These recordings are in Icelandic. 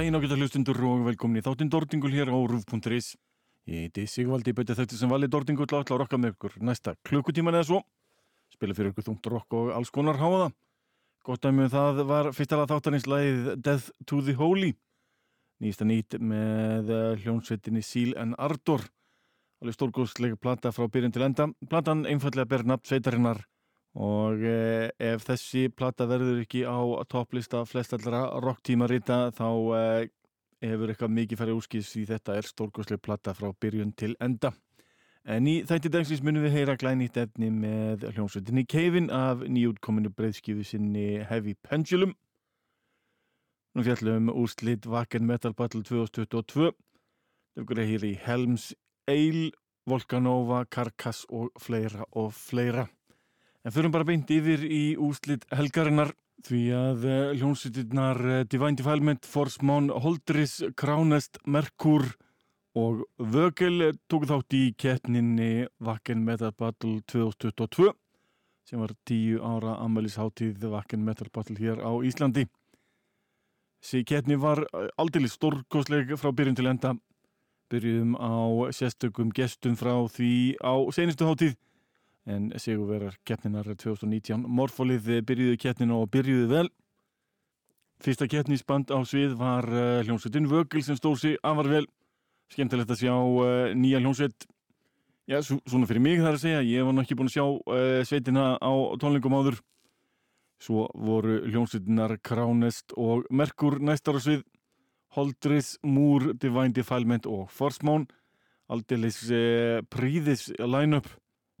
daginn ágæta hlustundur og velkomin í þáttinn Dordingul hér á Rúf.is. Ég heiti Sigvaldi, betið þetta sem vali Dordingul ætla að rokka með ykkur næsta klukkutíman eða svo. Spila fyrir ykkur þungt rokk og alls konar háða. Gott að mjög það var fyrstalega þáttanins lagið Death to the Holy. Nýsta nýtt með eh, hljónsveitinni Seal and Ardor. Alveg stórgóðslega plata frá byrjun til enda. Platan einfallega ber nafn sveitarinnar og eh, ef þessi platta verður ekki á topplista flestallra rocktímarita þá eh, hefur eitthvað mikið farið úrskýðs því þetta er stórkoslega platta frá byrjun til enda en í þætti dagsins munum við heyra glænýtt efni með hljómsveitinni Kevin af nýjútkominu breyðskífu sinni Heavy Pendulum nú fjallum úrslit Wacken Metal Battle 2022 þau verður hér í Helms Ale, Volcanova, Carcass og fleira og fleira En fyrir bara beint yfir í úslit helgarinnar því að eh, hljómsveitirnar eh, Divine Defilement, Forsmán, Holdris, Kránest, Merkur og Vögel tók þátt í kettninni Wacken Metal Battle 2022 sem var tíu ára ammælisháttíð Wacken Metal Battle hér á Íslandi. Þessi kettni var eh, aldrei stórkosleg frá byrjun til enda. Byrjum á sérstökum gestum frá því á senustu háttíð en sigurverar keppninar 2019 Morfólið byrjuði keppninu og byrjuði vel. Fyrsta keppnisband á svið var uh, hljómsveitin Vögel sem stóð sér afar vel. Skemmtilegt að sjá nýja hljómsveit. Já, svona fyrir mig þar að segja ég var náttúrulega ekki búin að sjá sveitina á tónlingum áður svo voru hljómsveitinar Kránest og Merkur næstar á svið Holdris, Múr, Divine Defilement og Forsmán aldeilis príðis line-up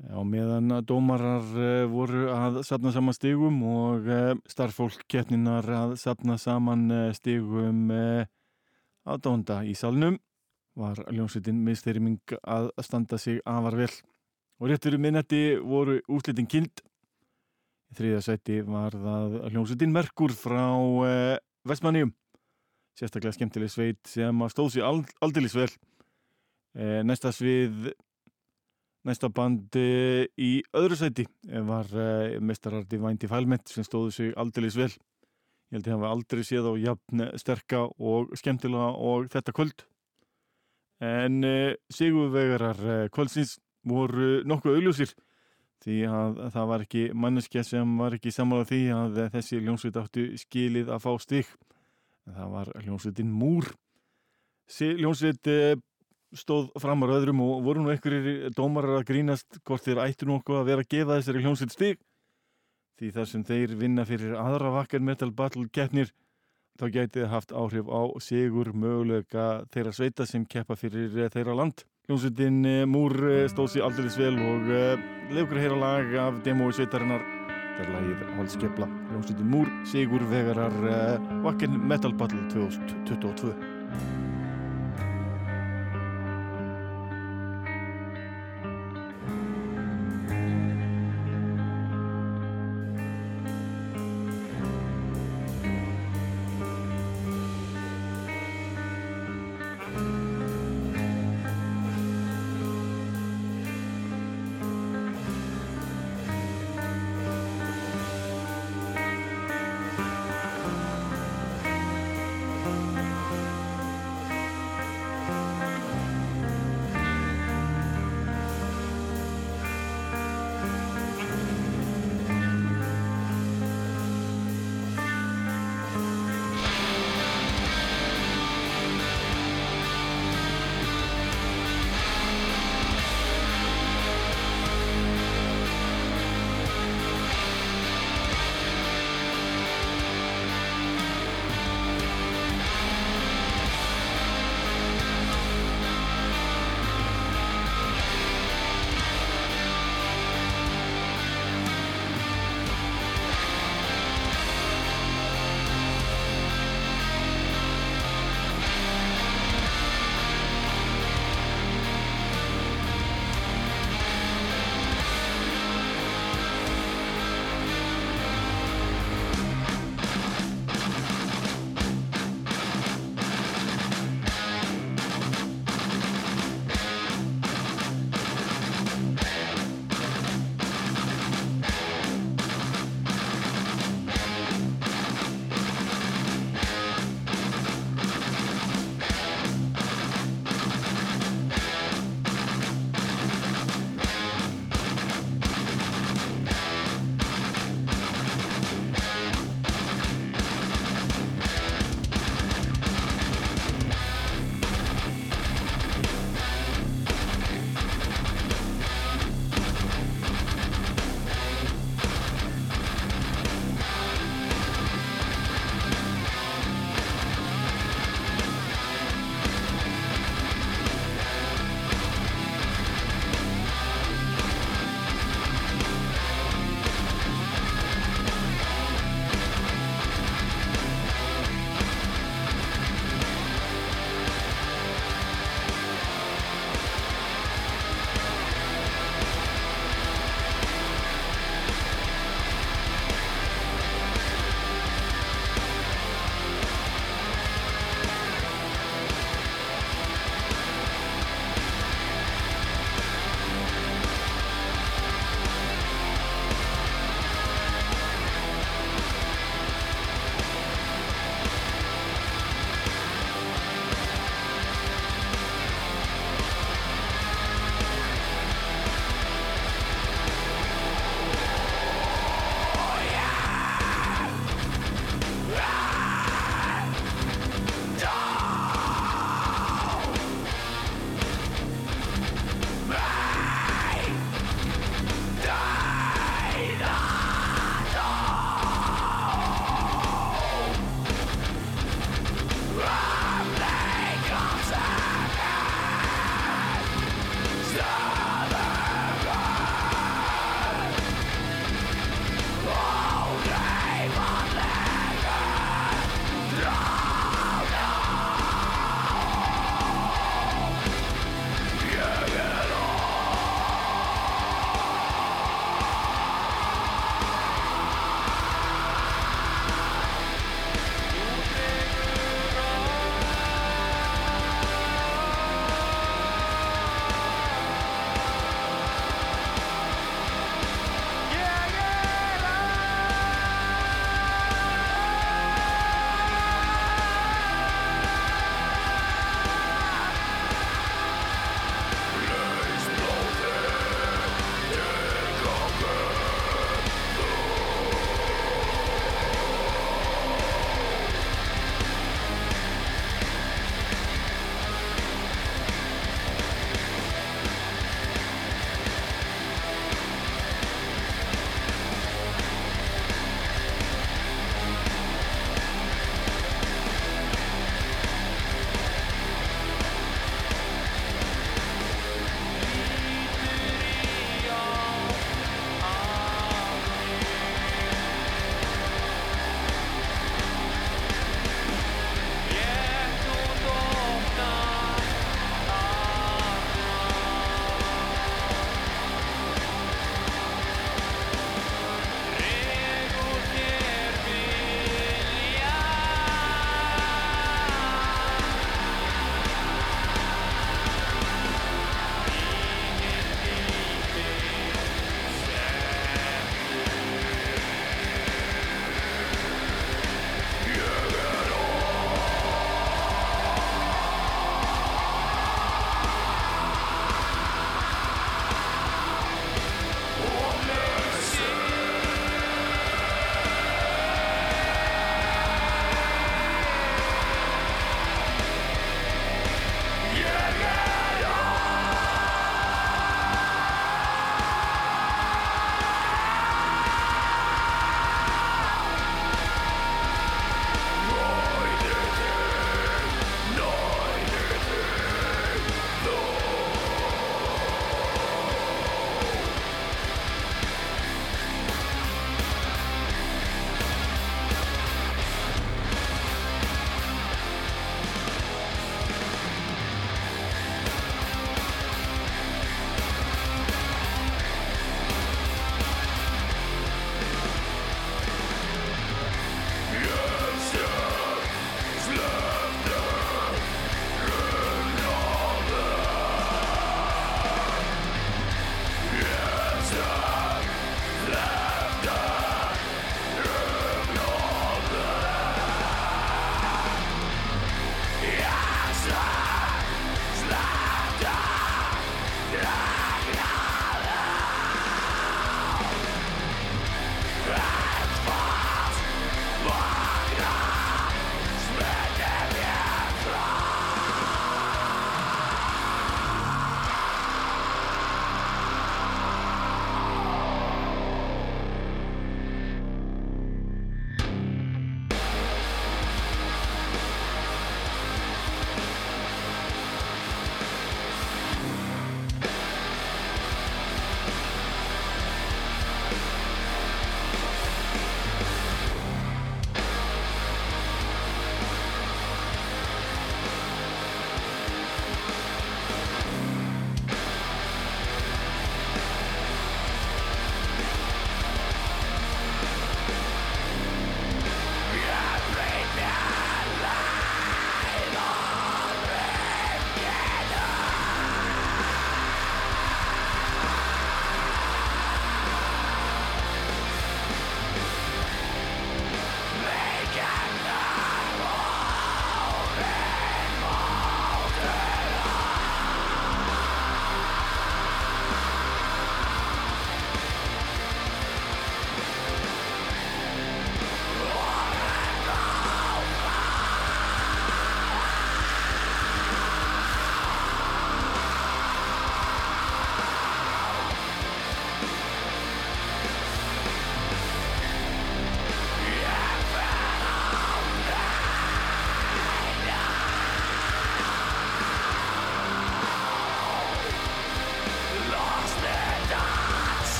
Já, meðan að dómarar uh, voru að sapna saman stigum og uh, starffólk keppninar að sapna saman uh, stigum á dónda í salnum var ljónsveitin miðstyrming að standa sig afar vel. Og réttur um minnetti voru úslitin kind. Í þriða sæti var það ljónsveitin Merkur frá Vestmannium. Sérstaklega skemmtileg sveit sem stóð sér aldeilis vel. Næsta svið Næsta band uh, í öðru sæti var uh, mestarar Divine Defilement sem stóðu sig aldrei vel. Ég held að það var aldrei séð á jafn sterka og skemmtilega og þetta kvöld. En uh, sigurvegarar kvöldsins voru nokkuð augljósir því að það var ekki manneskja sem var ekki samála því að þessi ljónsveit áttu skilið að fá stík. Það var ljónsveitin Múr. Ljónsveit stóð framar öðrum og voru nú einhverjir dómarar að grínast hvort þeir ættu nokkuð að vera að gefa þessari hljómsveit stig því þar sem þeir vinna fyrir aðra vakkar metal battle keppnir þá gæti það haft áhrif á sigur möguleika þeirra sveita sem keppa fyrir þeirra land hljómsveitin eh, Múr eh, stóð sér aldrei svel og eh, leikur að heyra lag af demói sveitarinnar. Þegar lagið Hálskepla hljómsveitin Múr sigur vegarar vakkar metal battle 2022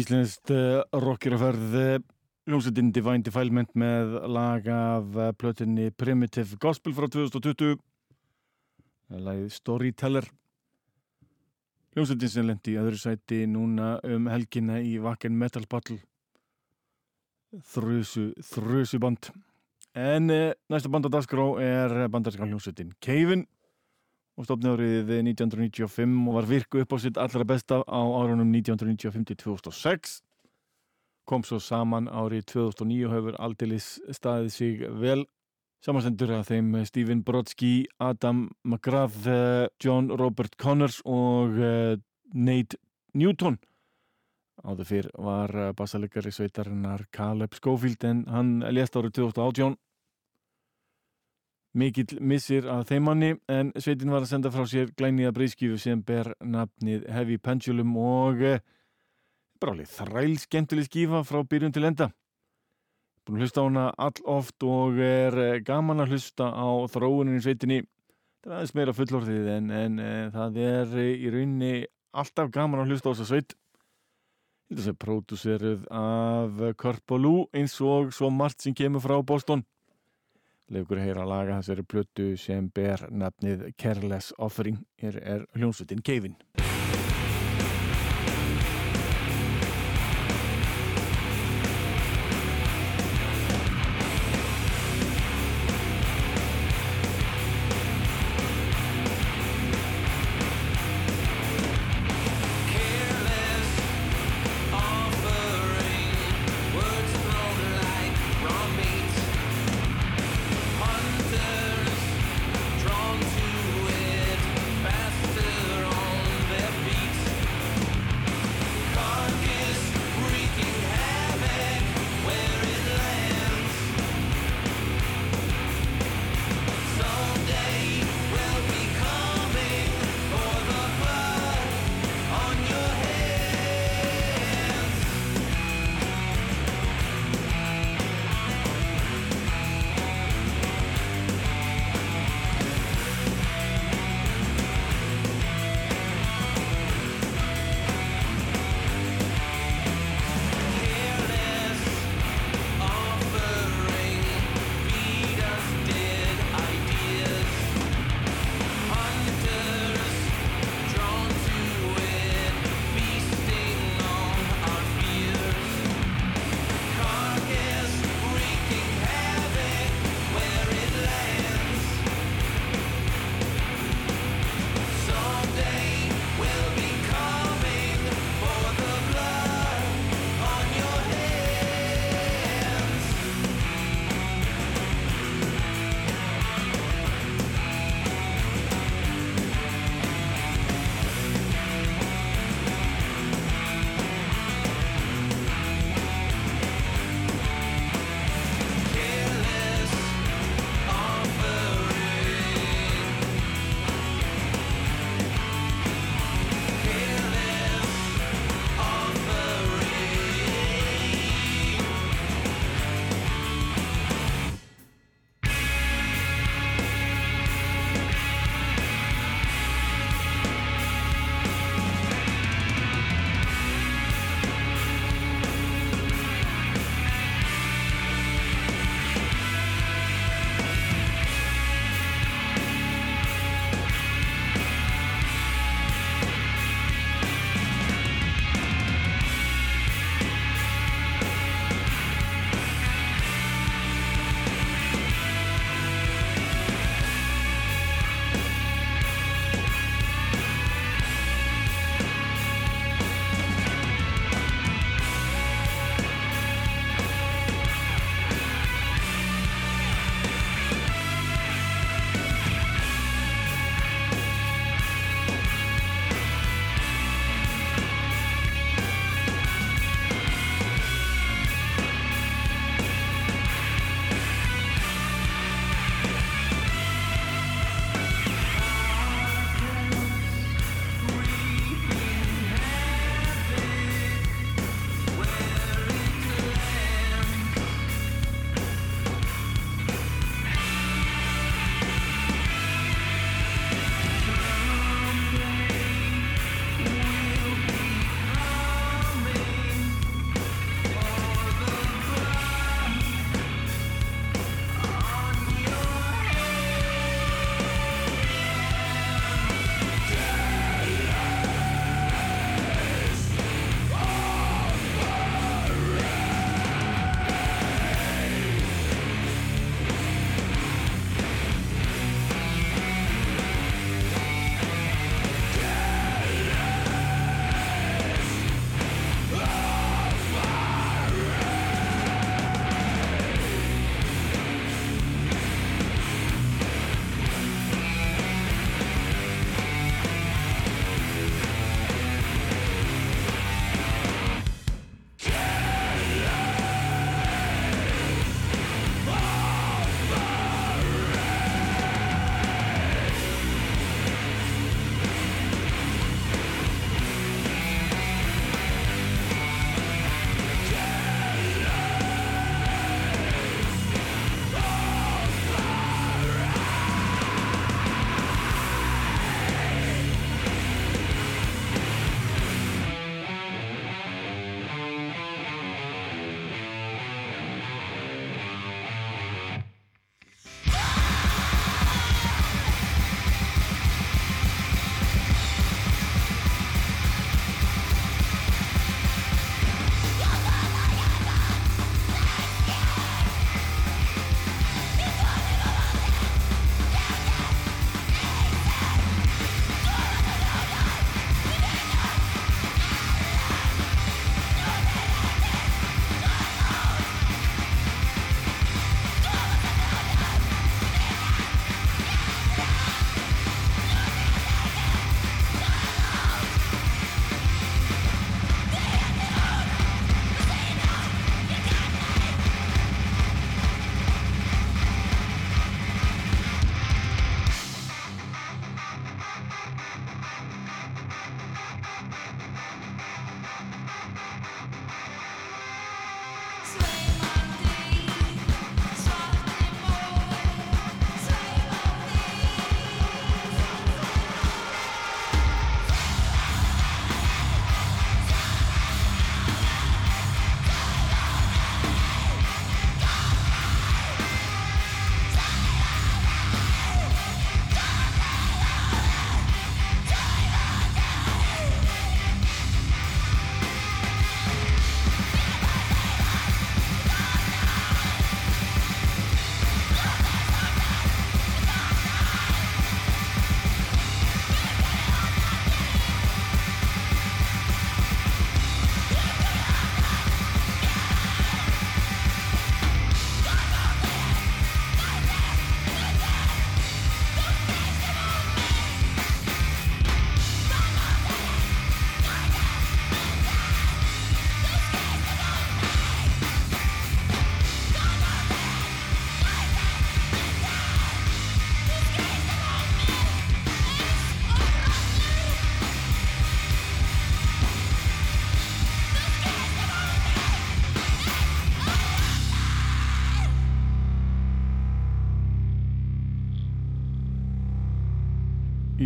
Íslenskt uh, rockeraferð uh, hljómsveitin Divine Defilement með lag af uh, plötunni Primitive Gospel frá 2020 lagið Storyteller. Hljómsveitin sem lendi í öðru sæti núna um helgina í Wacken Metal Battle. Þrjusu, þrjusu band en næsta band á dagskrá er bandarska hljómsveitin Keivin og stofni árið 1995 og var virku upp á sitt allra besta á árunum 1995-2006 kom svo saman árið 2009 og hefur aldeilis staðið sig vel. Samanstendur að þeim Stephen Brodsky, Adam McGrath, John Robert Connors og uh, Nate Newton. Áður fyrr var bassalegari sveitarinnar Caleb Schofield en hann lést árið 2018 mikill missir að þeim manni en sveitin var að senda frá sér glæniða breyskífu sem ber nafnið Heavy Pendulum og e, bráli þræl skemmtileg skífa frá byrjun til enda. Búin að hlusta á hana all oft og er e, gaman að hlusta á þróunin í sveitinni. Það er aðeins meira fullorðið en, en e, það er í rauninni alltaf gaman að hlusta á þessa sveit. Þetta sé pródúseruð af Kurt Ballou eins og svo margt sem kemur frá Boston Leifur heyra að laga þessari plötu sem ber nafnið Careless Offering er, er hljómsveitin Keivin.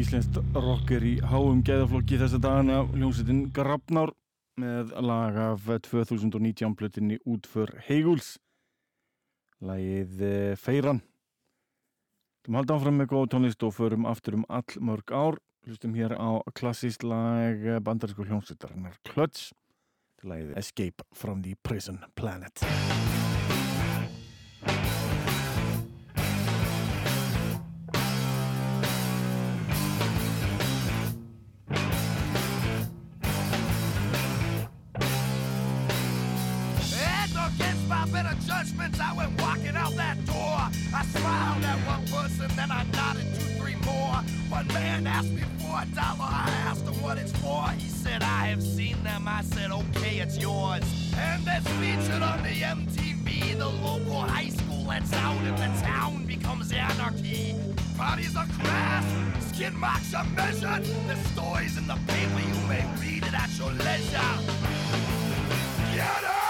Íslenskt rock er í háum gæðaflokki þessa dagana. Hljómsveitin Grafnár með lag af 2019 plötinni Útför Heiguls lagið eh, Feiran. Þú halda áfram með góð tónlist og förum aftur um all mörg ár. Hlustum hér á klassíst lag bandarísku hljómsveitarinnar Klöts til lagið Escape from the Prison Planet I went walking out that door. I smiled at one person, then I nodded two, three more. One man asked me for a dollar, I asked him what it's for. He said, I have seen them. I said, okay, it's yours. And that's featured on the MTV. The local high school lets out and the town becomes anarchy. Bodies are crass, skin marks are measured. The stories in the paper, you may read it at your leisure. Get up!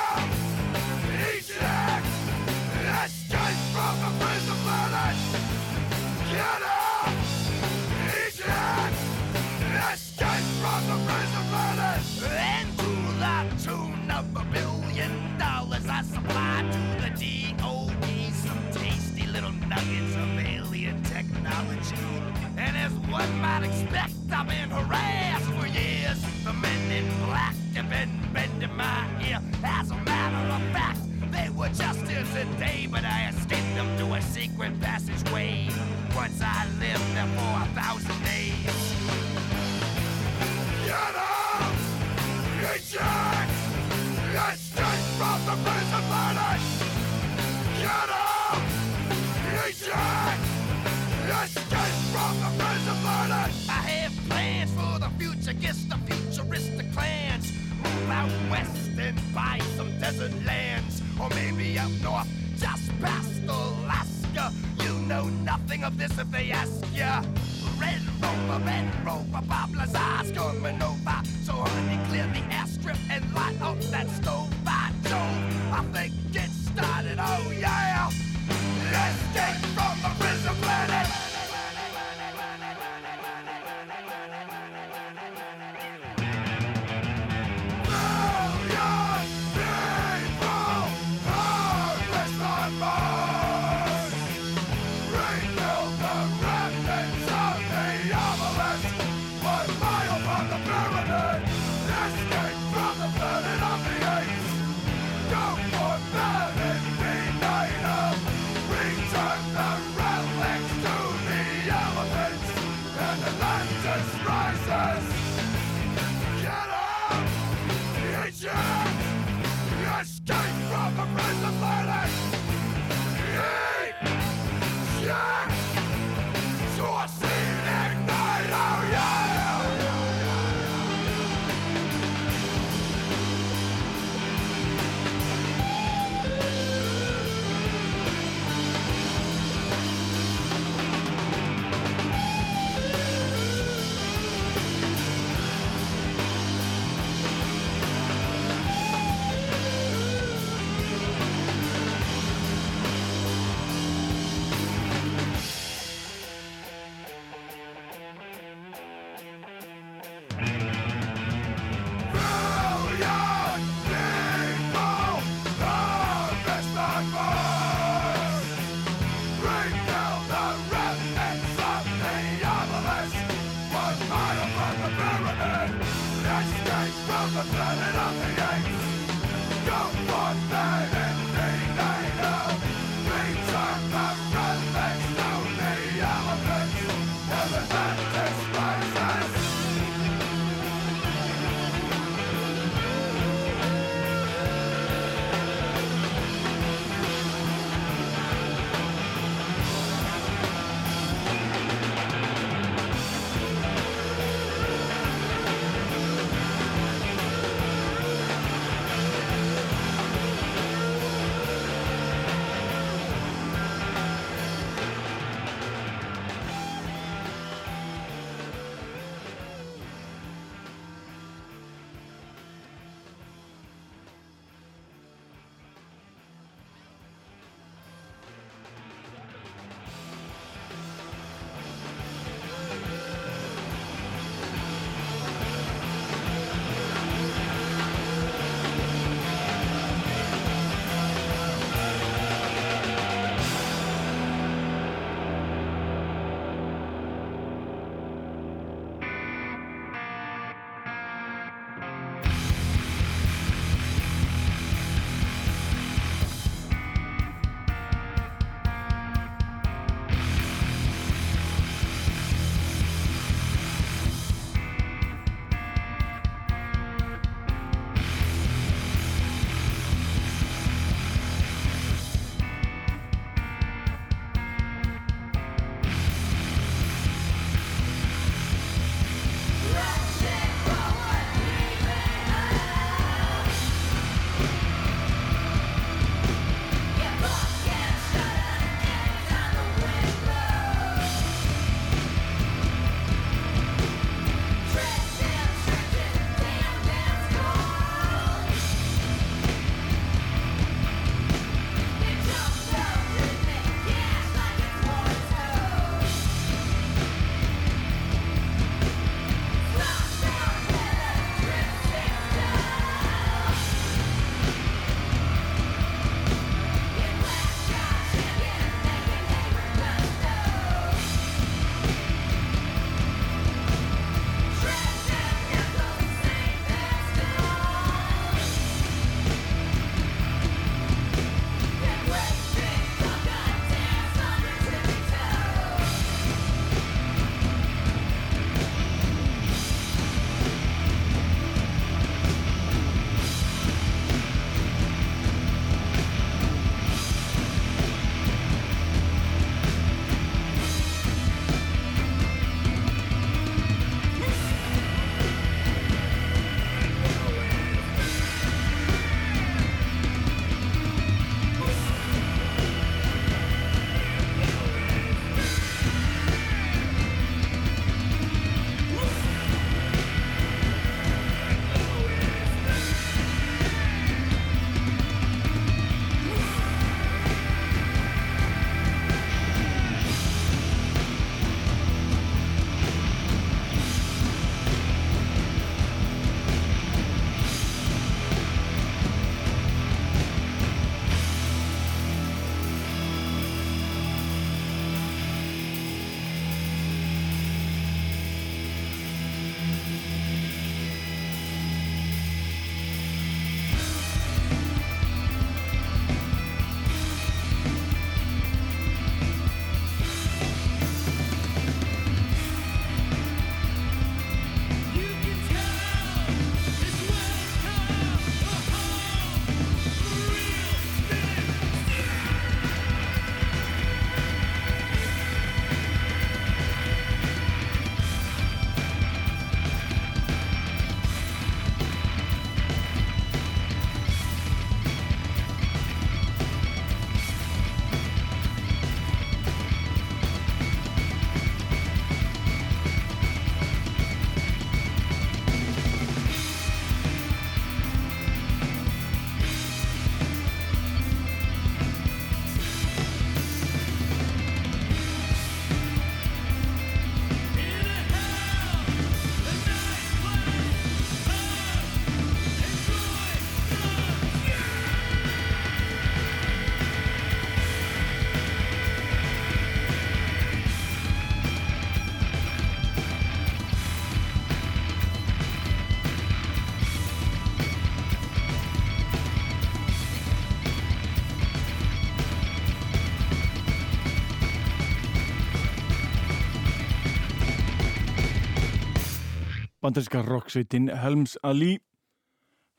Bandaríska rocksveitin Helms Ali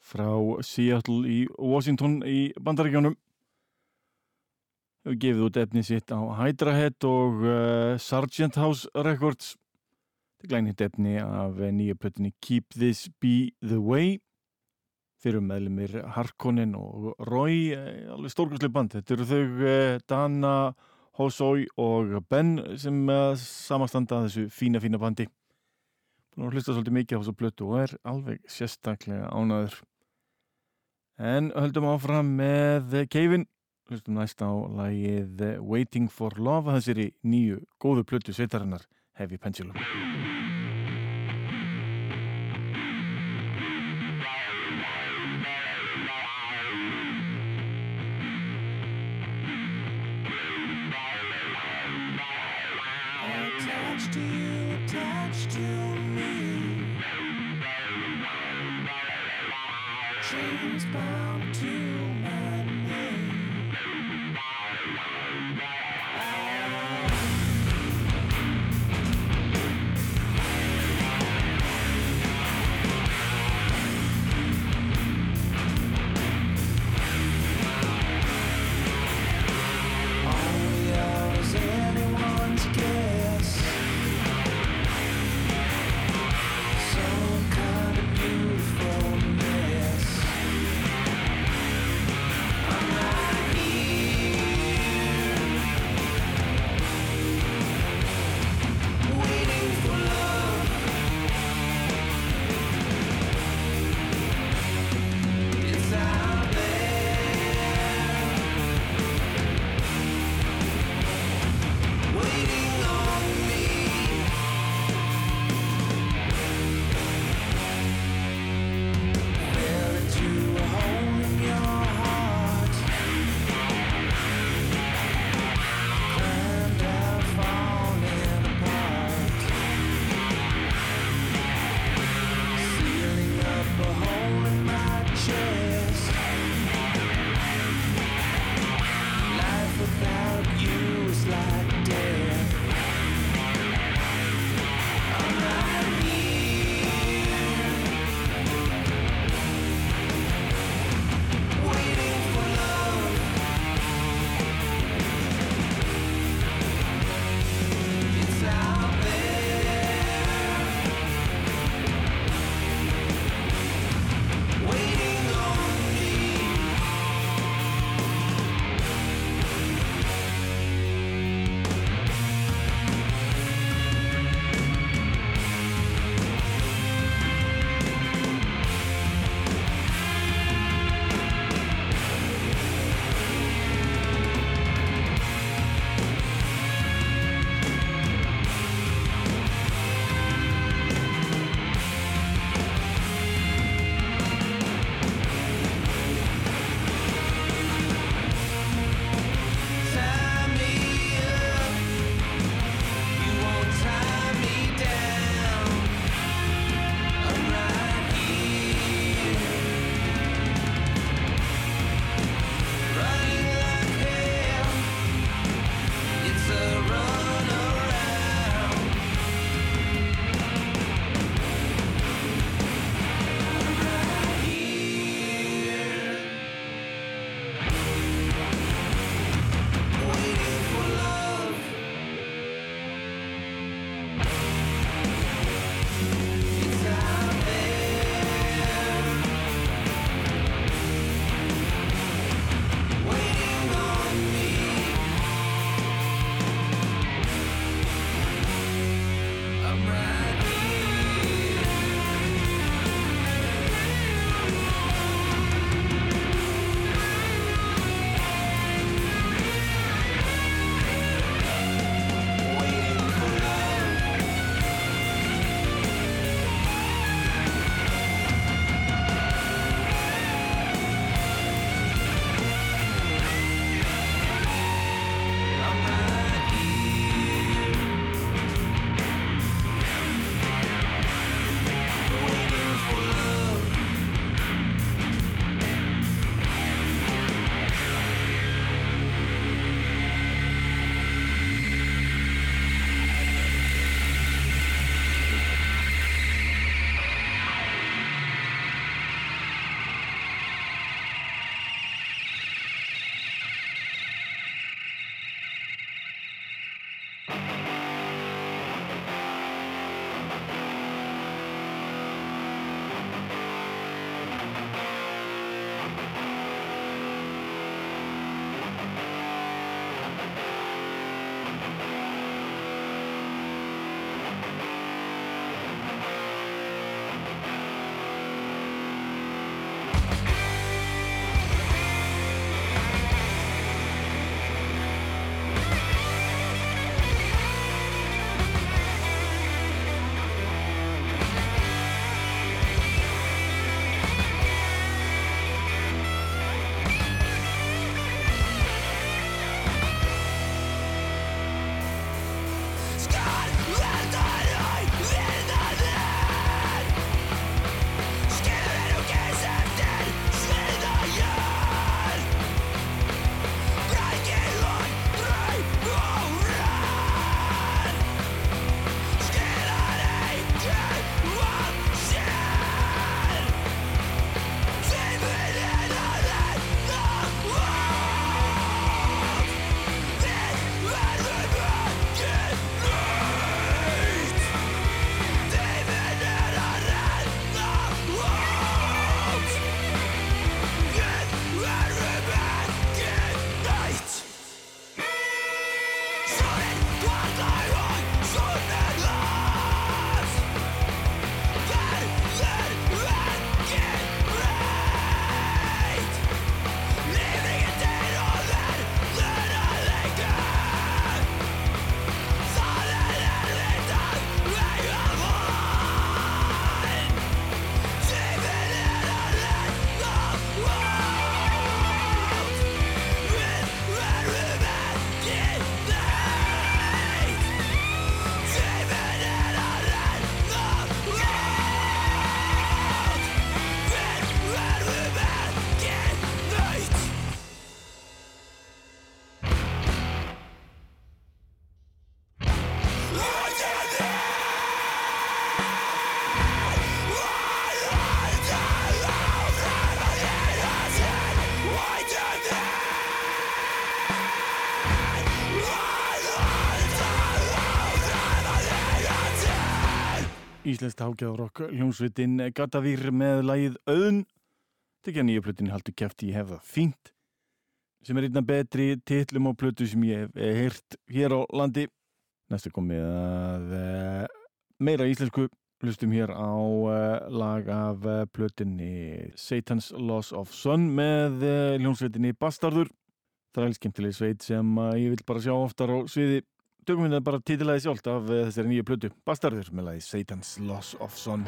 frá Seattle í Washington í bandaríkjónum gefið út efni sitt á Hydra Head og uh, Sargent House Records. Þetta er glænit efni af nýja plötunni Keep This Be The Way. Fyrir meðlumir Harkonnen og Roy eh, alveg stórkvæslega band, þetta eru þau eh, Dana, Hosoi og Ben sem eh, samastanda þessu fína fína bandi búin að hlusta svolítið mikið á þessu plötu og er alveg sérstaklega ánaður en höldum áfram með Keivin hlustum næst á lagið Waiting for Love að þessari nýju góðu plötu sveitarinnar Heavy Pendulum Íslenskt hágjáðrokk hljómsveitin Gatavýr með lagið Öðun tekja nýja plötin Haldur kæfti ég hef það fínt sem er einna betri titlum og plötu sem ég hef eh, heyrt hér á landi. Næstu komið að eh, meira íslensku hlustum hér á uh, lag af plötinni Satan's Loss of Sun með hljómsveitinni Bastardur. Það er skemmtileg sveit sem ég vil bara sjá oftar á sviði tökum við það bara títilæði sjálft af uh, þessari nýju plötu. Bastardur með lagi Satan's Loss of Sun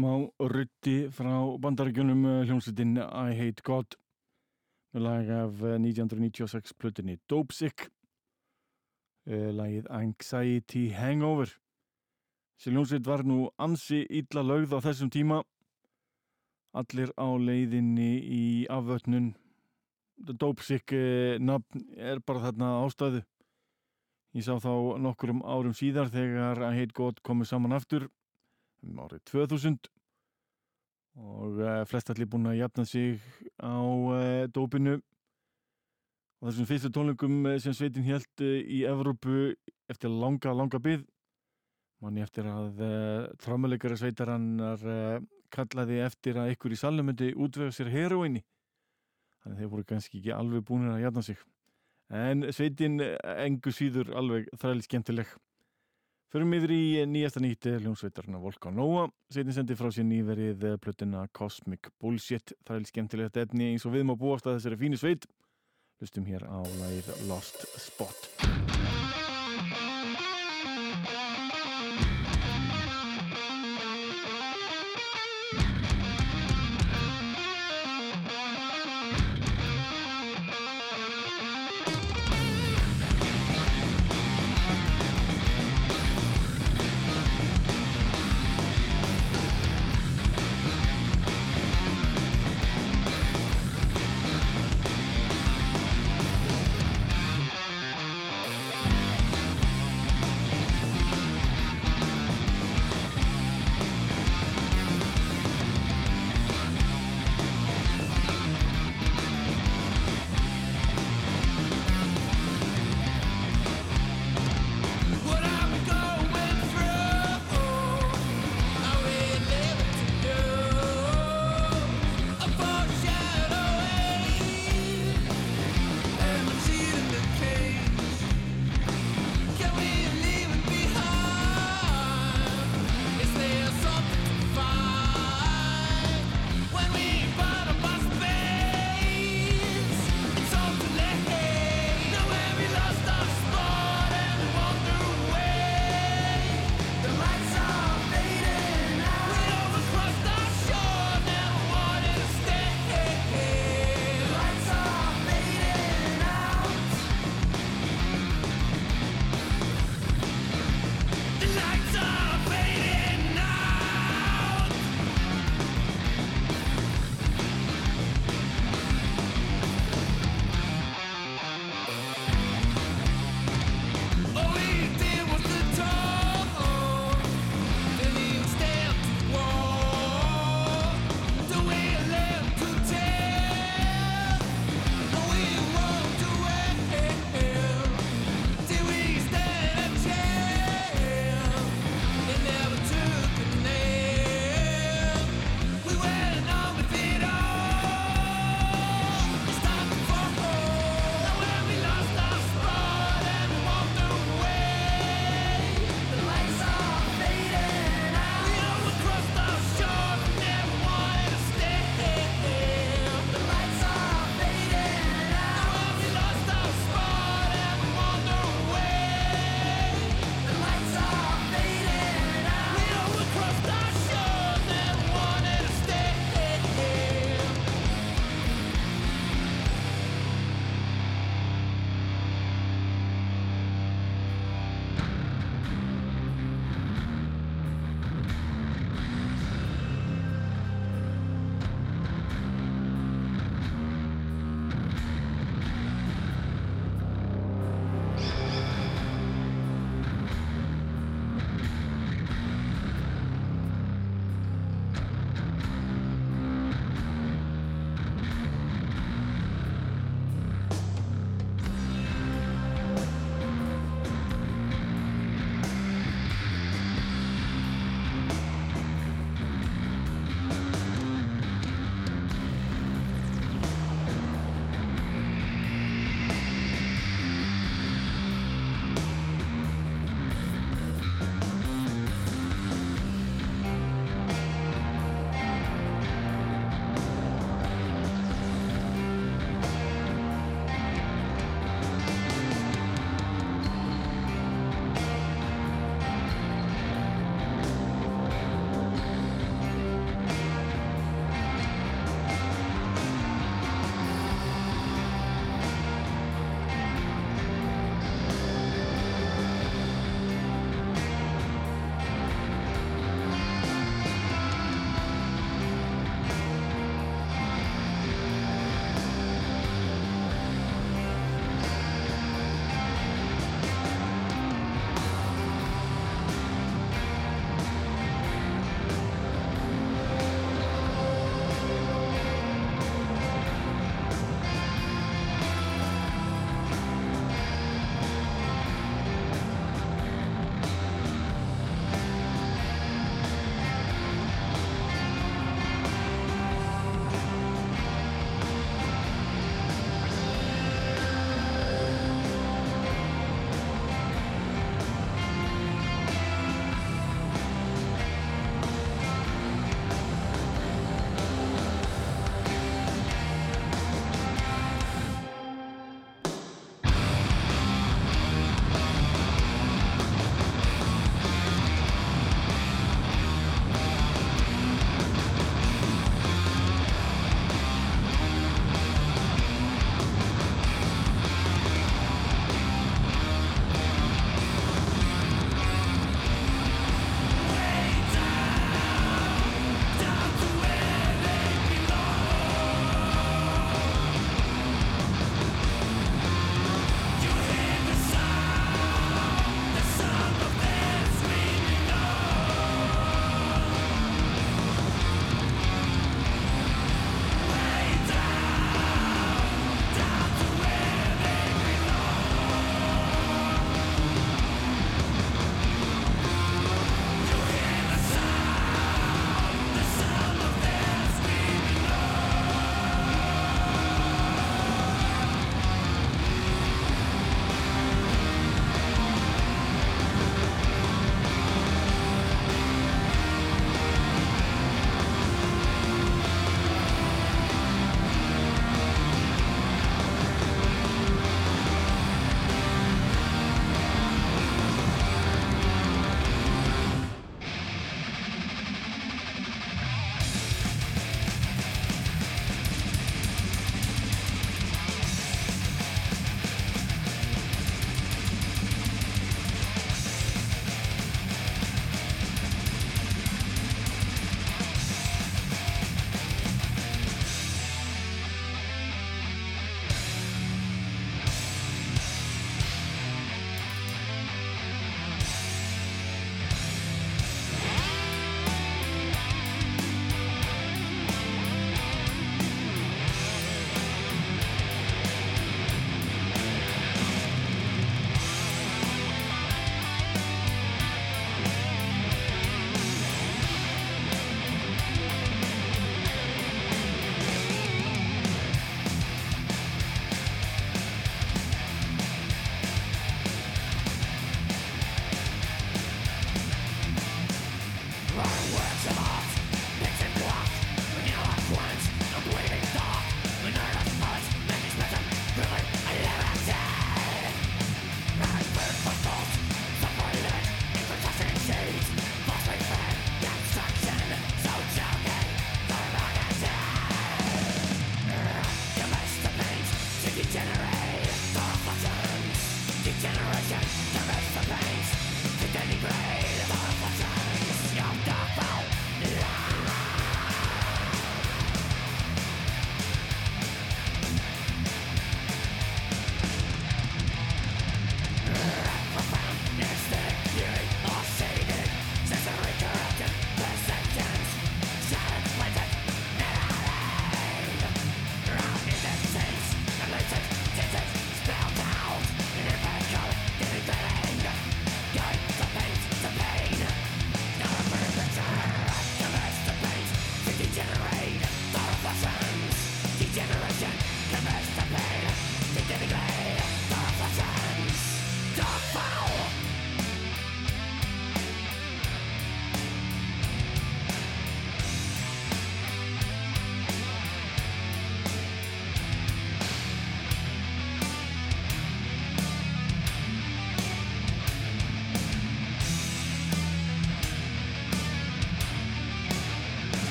smá rutti frá bandarækjunum eh, hljómsveitin I Hate God með lag af eh, 1996 plutinni Dope Sick eh, lagið Anxiety Hangover. Þessi hljómsveit var nú ansi illa lögð á þessum tíma. Allir á leiðinni í afvötnun. Dope Sick eh, nafn er bara þarna ástæðu. Ég sá þá nokkurum árum síðar þegar I Hate God komið saman aftur um árið 2000 og uh, flest allir búin að jafna sig á uh, dópinu og þessum fyrstu tónleikum eh, sem sveitin held í Evrópu eftir langa, langa byð manni eftir að trámuleikara sveitarannar kallaði eftir að ykkur í salnum myndi útvega sér heroinni þannig að þeir voru kannski ekki alveg búin að jafna sig. En sveitin engu síður alveg þræli skemmtileg Förum yfir í nýjasta nýtti hljómsveitarna Volcanova. Sveitin sendi frá sér nýverið plötuna Cosmic Bullshit. Það er skemmtilegt efni eins og við má búast að þessari fínu sveit. Lustum hér á lagið Lost Spot.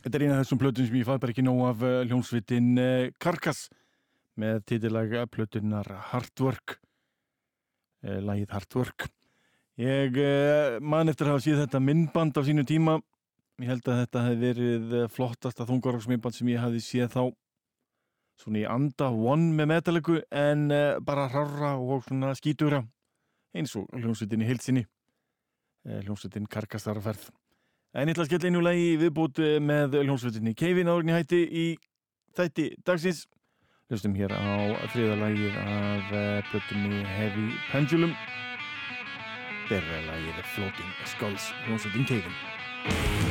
Þetta er eina af þessum plötun sem ég fæ bara ekki nóg af hljónsvitin uh, Karkas með titilag plötunar Hardwork uh, lagið Hardwork. Ég man eftir að hafa síð þetta myndband á sínu tíma. Ég held að þetta hefði verið eh, flottasta þungaróksmyndband sem ég hafði séð þá. Svona í anda one með metalegu en bara rarra og svona skítura eins og hljónsvitin í hilsinni uh, hljónsvitin Karkastarferð En ég ætla að skella einu lagi í viðbútt eh, með hljómsveitinni Keivin árinni hætti í þætti dagsins. Hlustum hér á þriða lagið af eh, plötunni Heavy Pendulum. Þeirra lagið er Floating Skulls hljómsveitin Keivin.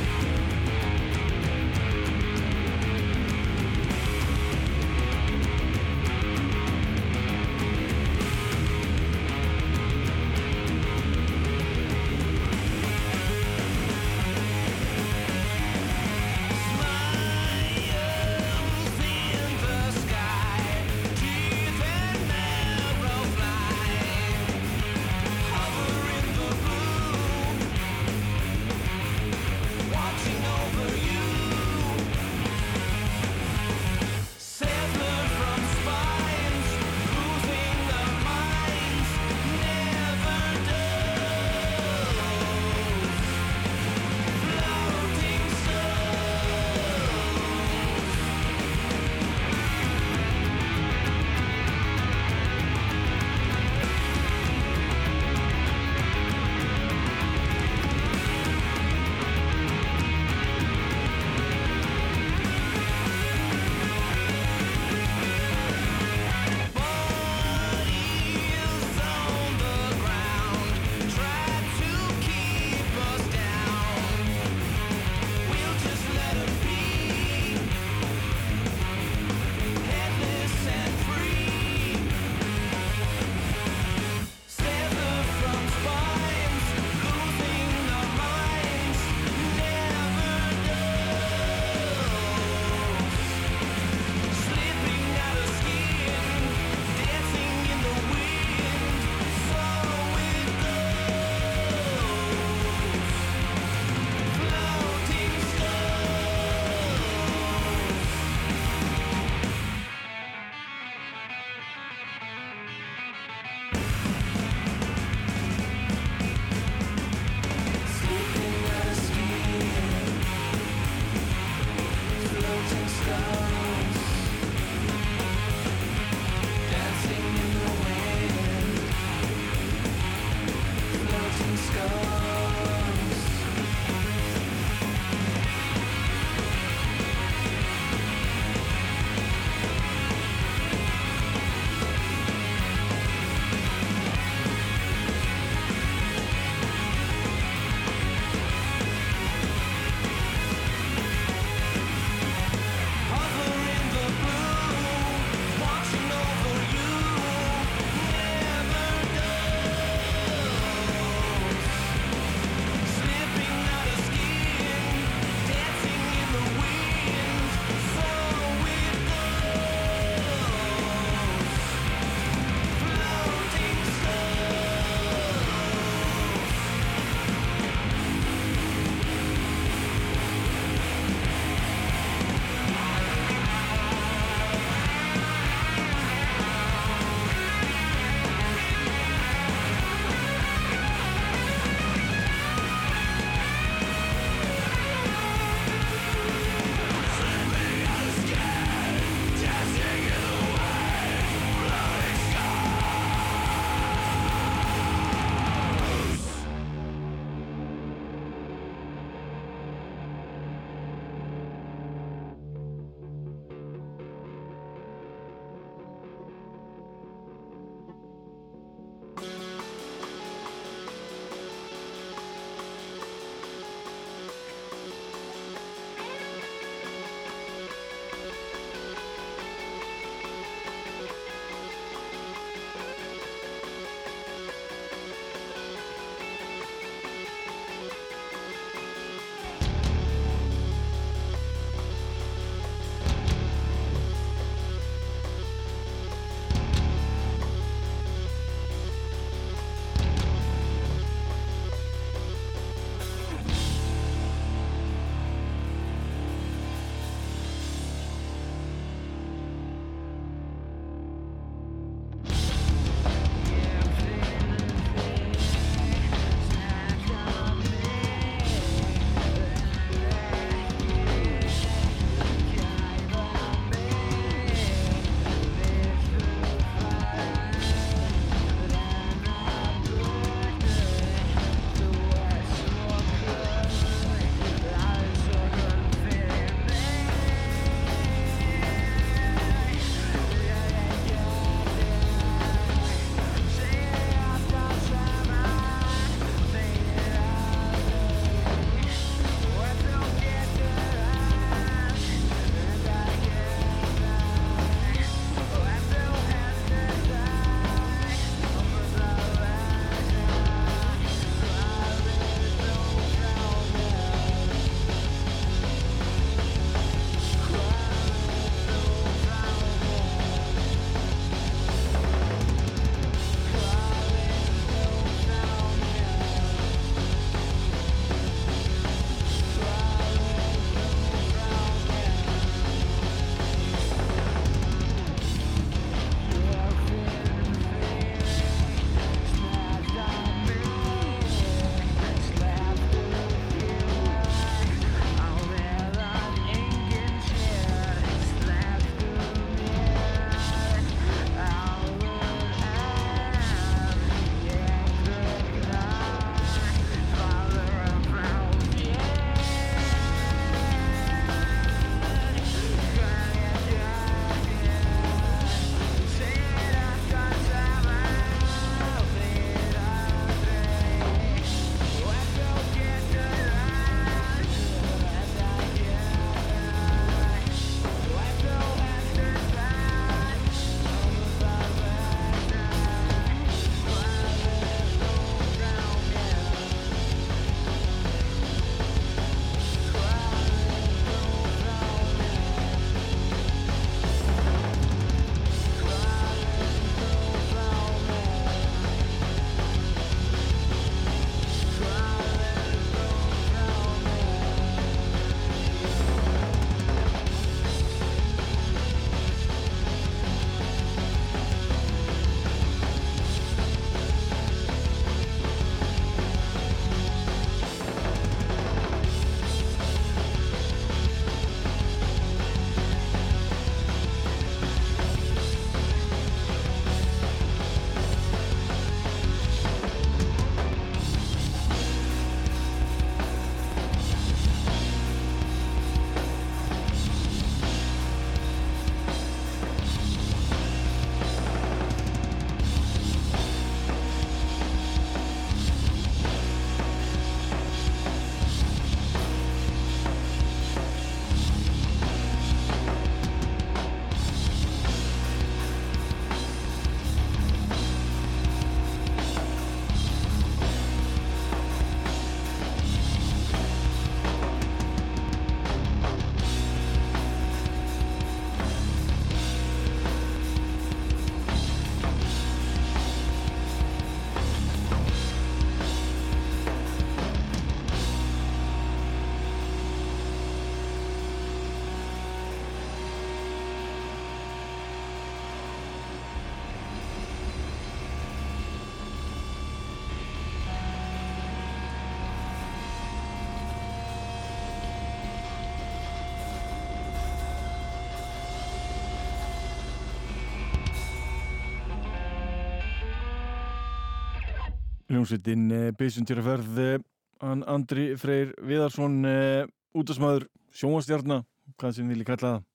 Ljónsveitin uh, Byssun til að ferð uh, hann Andri Freyr Viðarsson uh, útasmaður sjónvastjarnar hvað sem vilji kalla það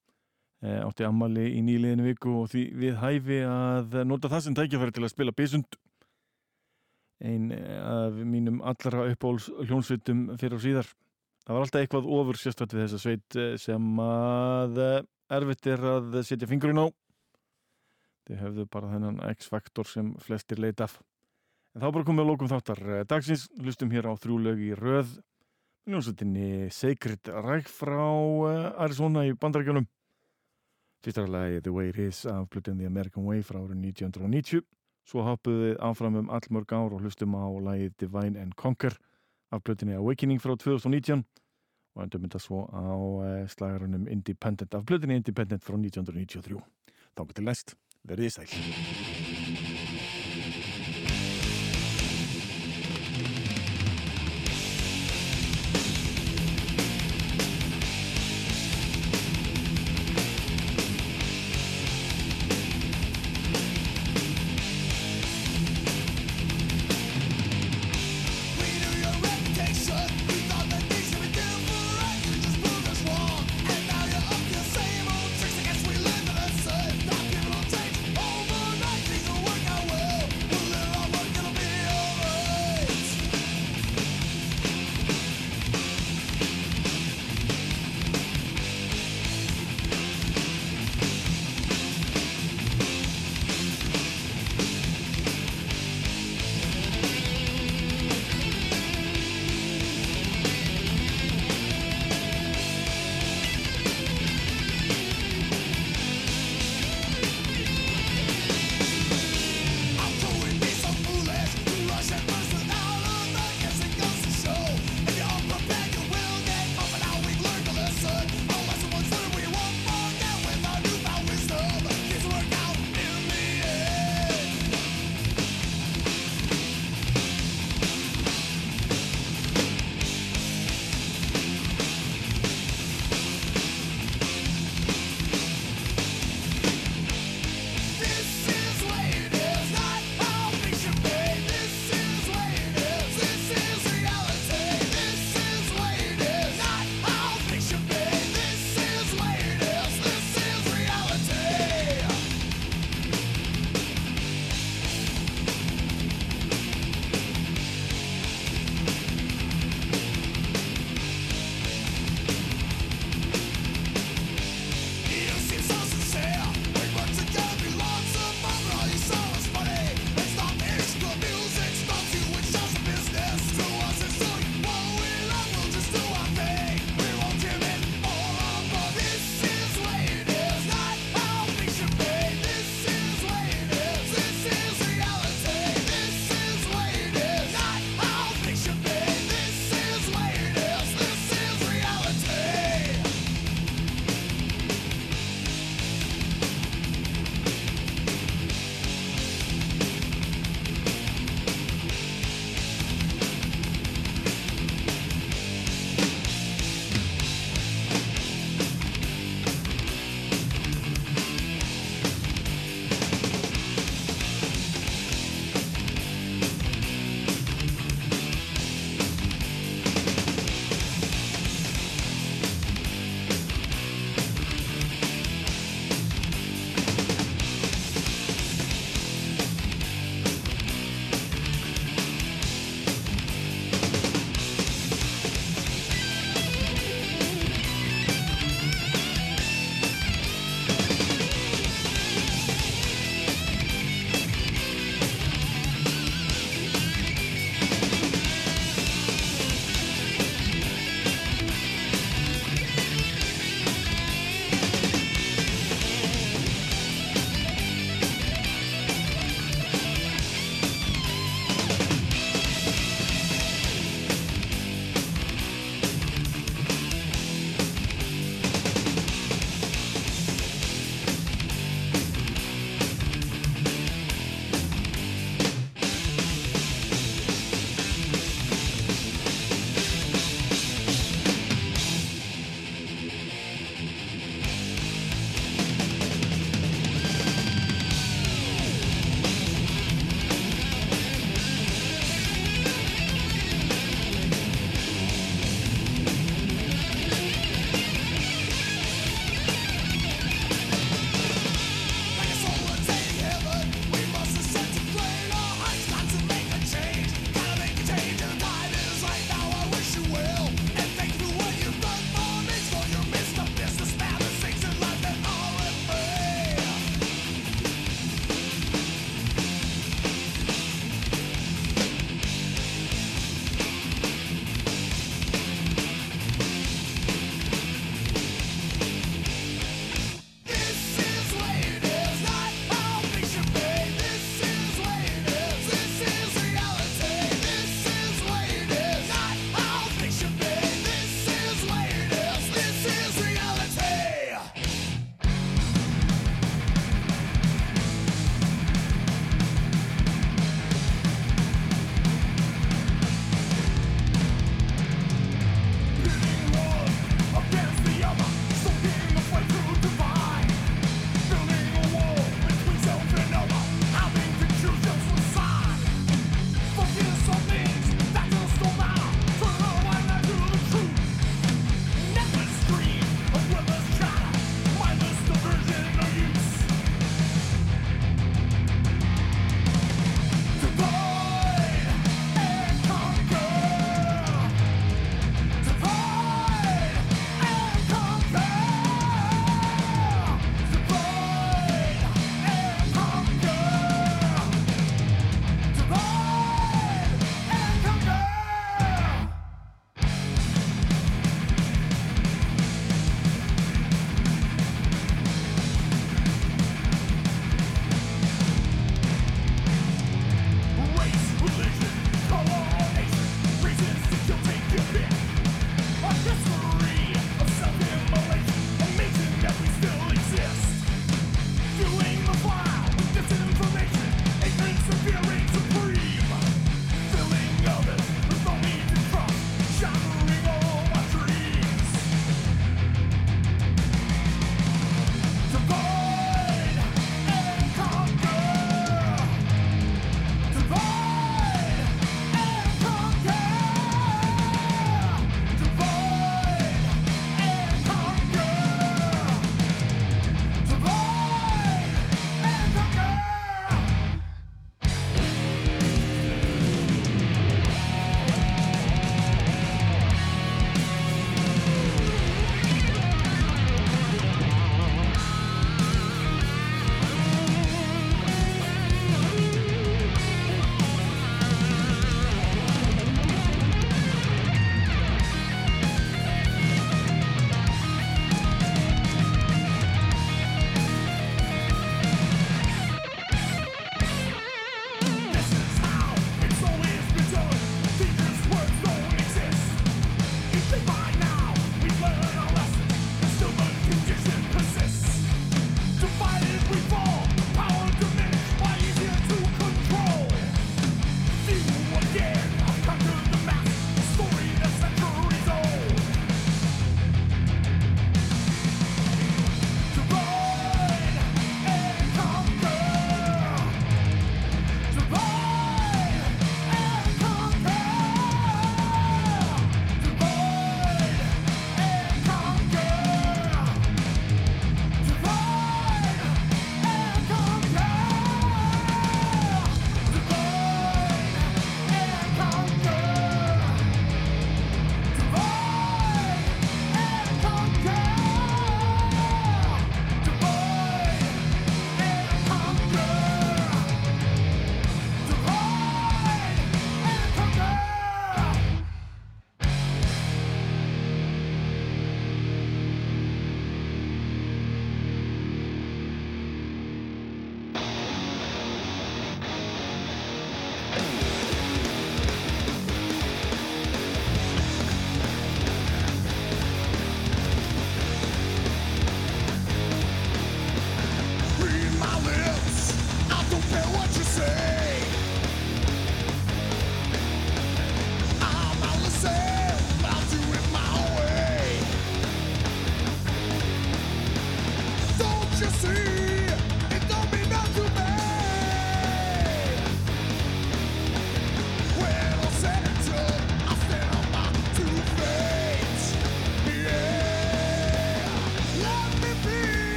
átti ammali í nýliðinu viku og því við hæfi að nota það sem tækjafæri til að spila Byssund ein eh, af mínum allra uppbóls hljónsveitum fyrir og síðar. Það var alltaf eitthvað ofur sérstætt við þessa sveit eh, sem að eh, erfitt er að setja fingurinn á. Þið hefðu bara þennan X-faktor sem flestir leit af en þá bara komið að lókum þáttar eh, dagsins. Hlustum hér á þrjú lög í röð. Hljónsveitinni Sacred Ræk frá eh, Arizona í bandarækjunum fyrsta lagi The Way It Is af Blood the American Way frá árið 1990 Svo hoppuðu við áfram um allmörg ár og hlustum á lagið Divine and Conquer af blötinni Awakening frá 2019 og endur mynda svo á eh, slagarunum Independent af blötinni Independent frá 1993. Þá til næst, verðið sæl.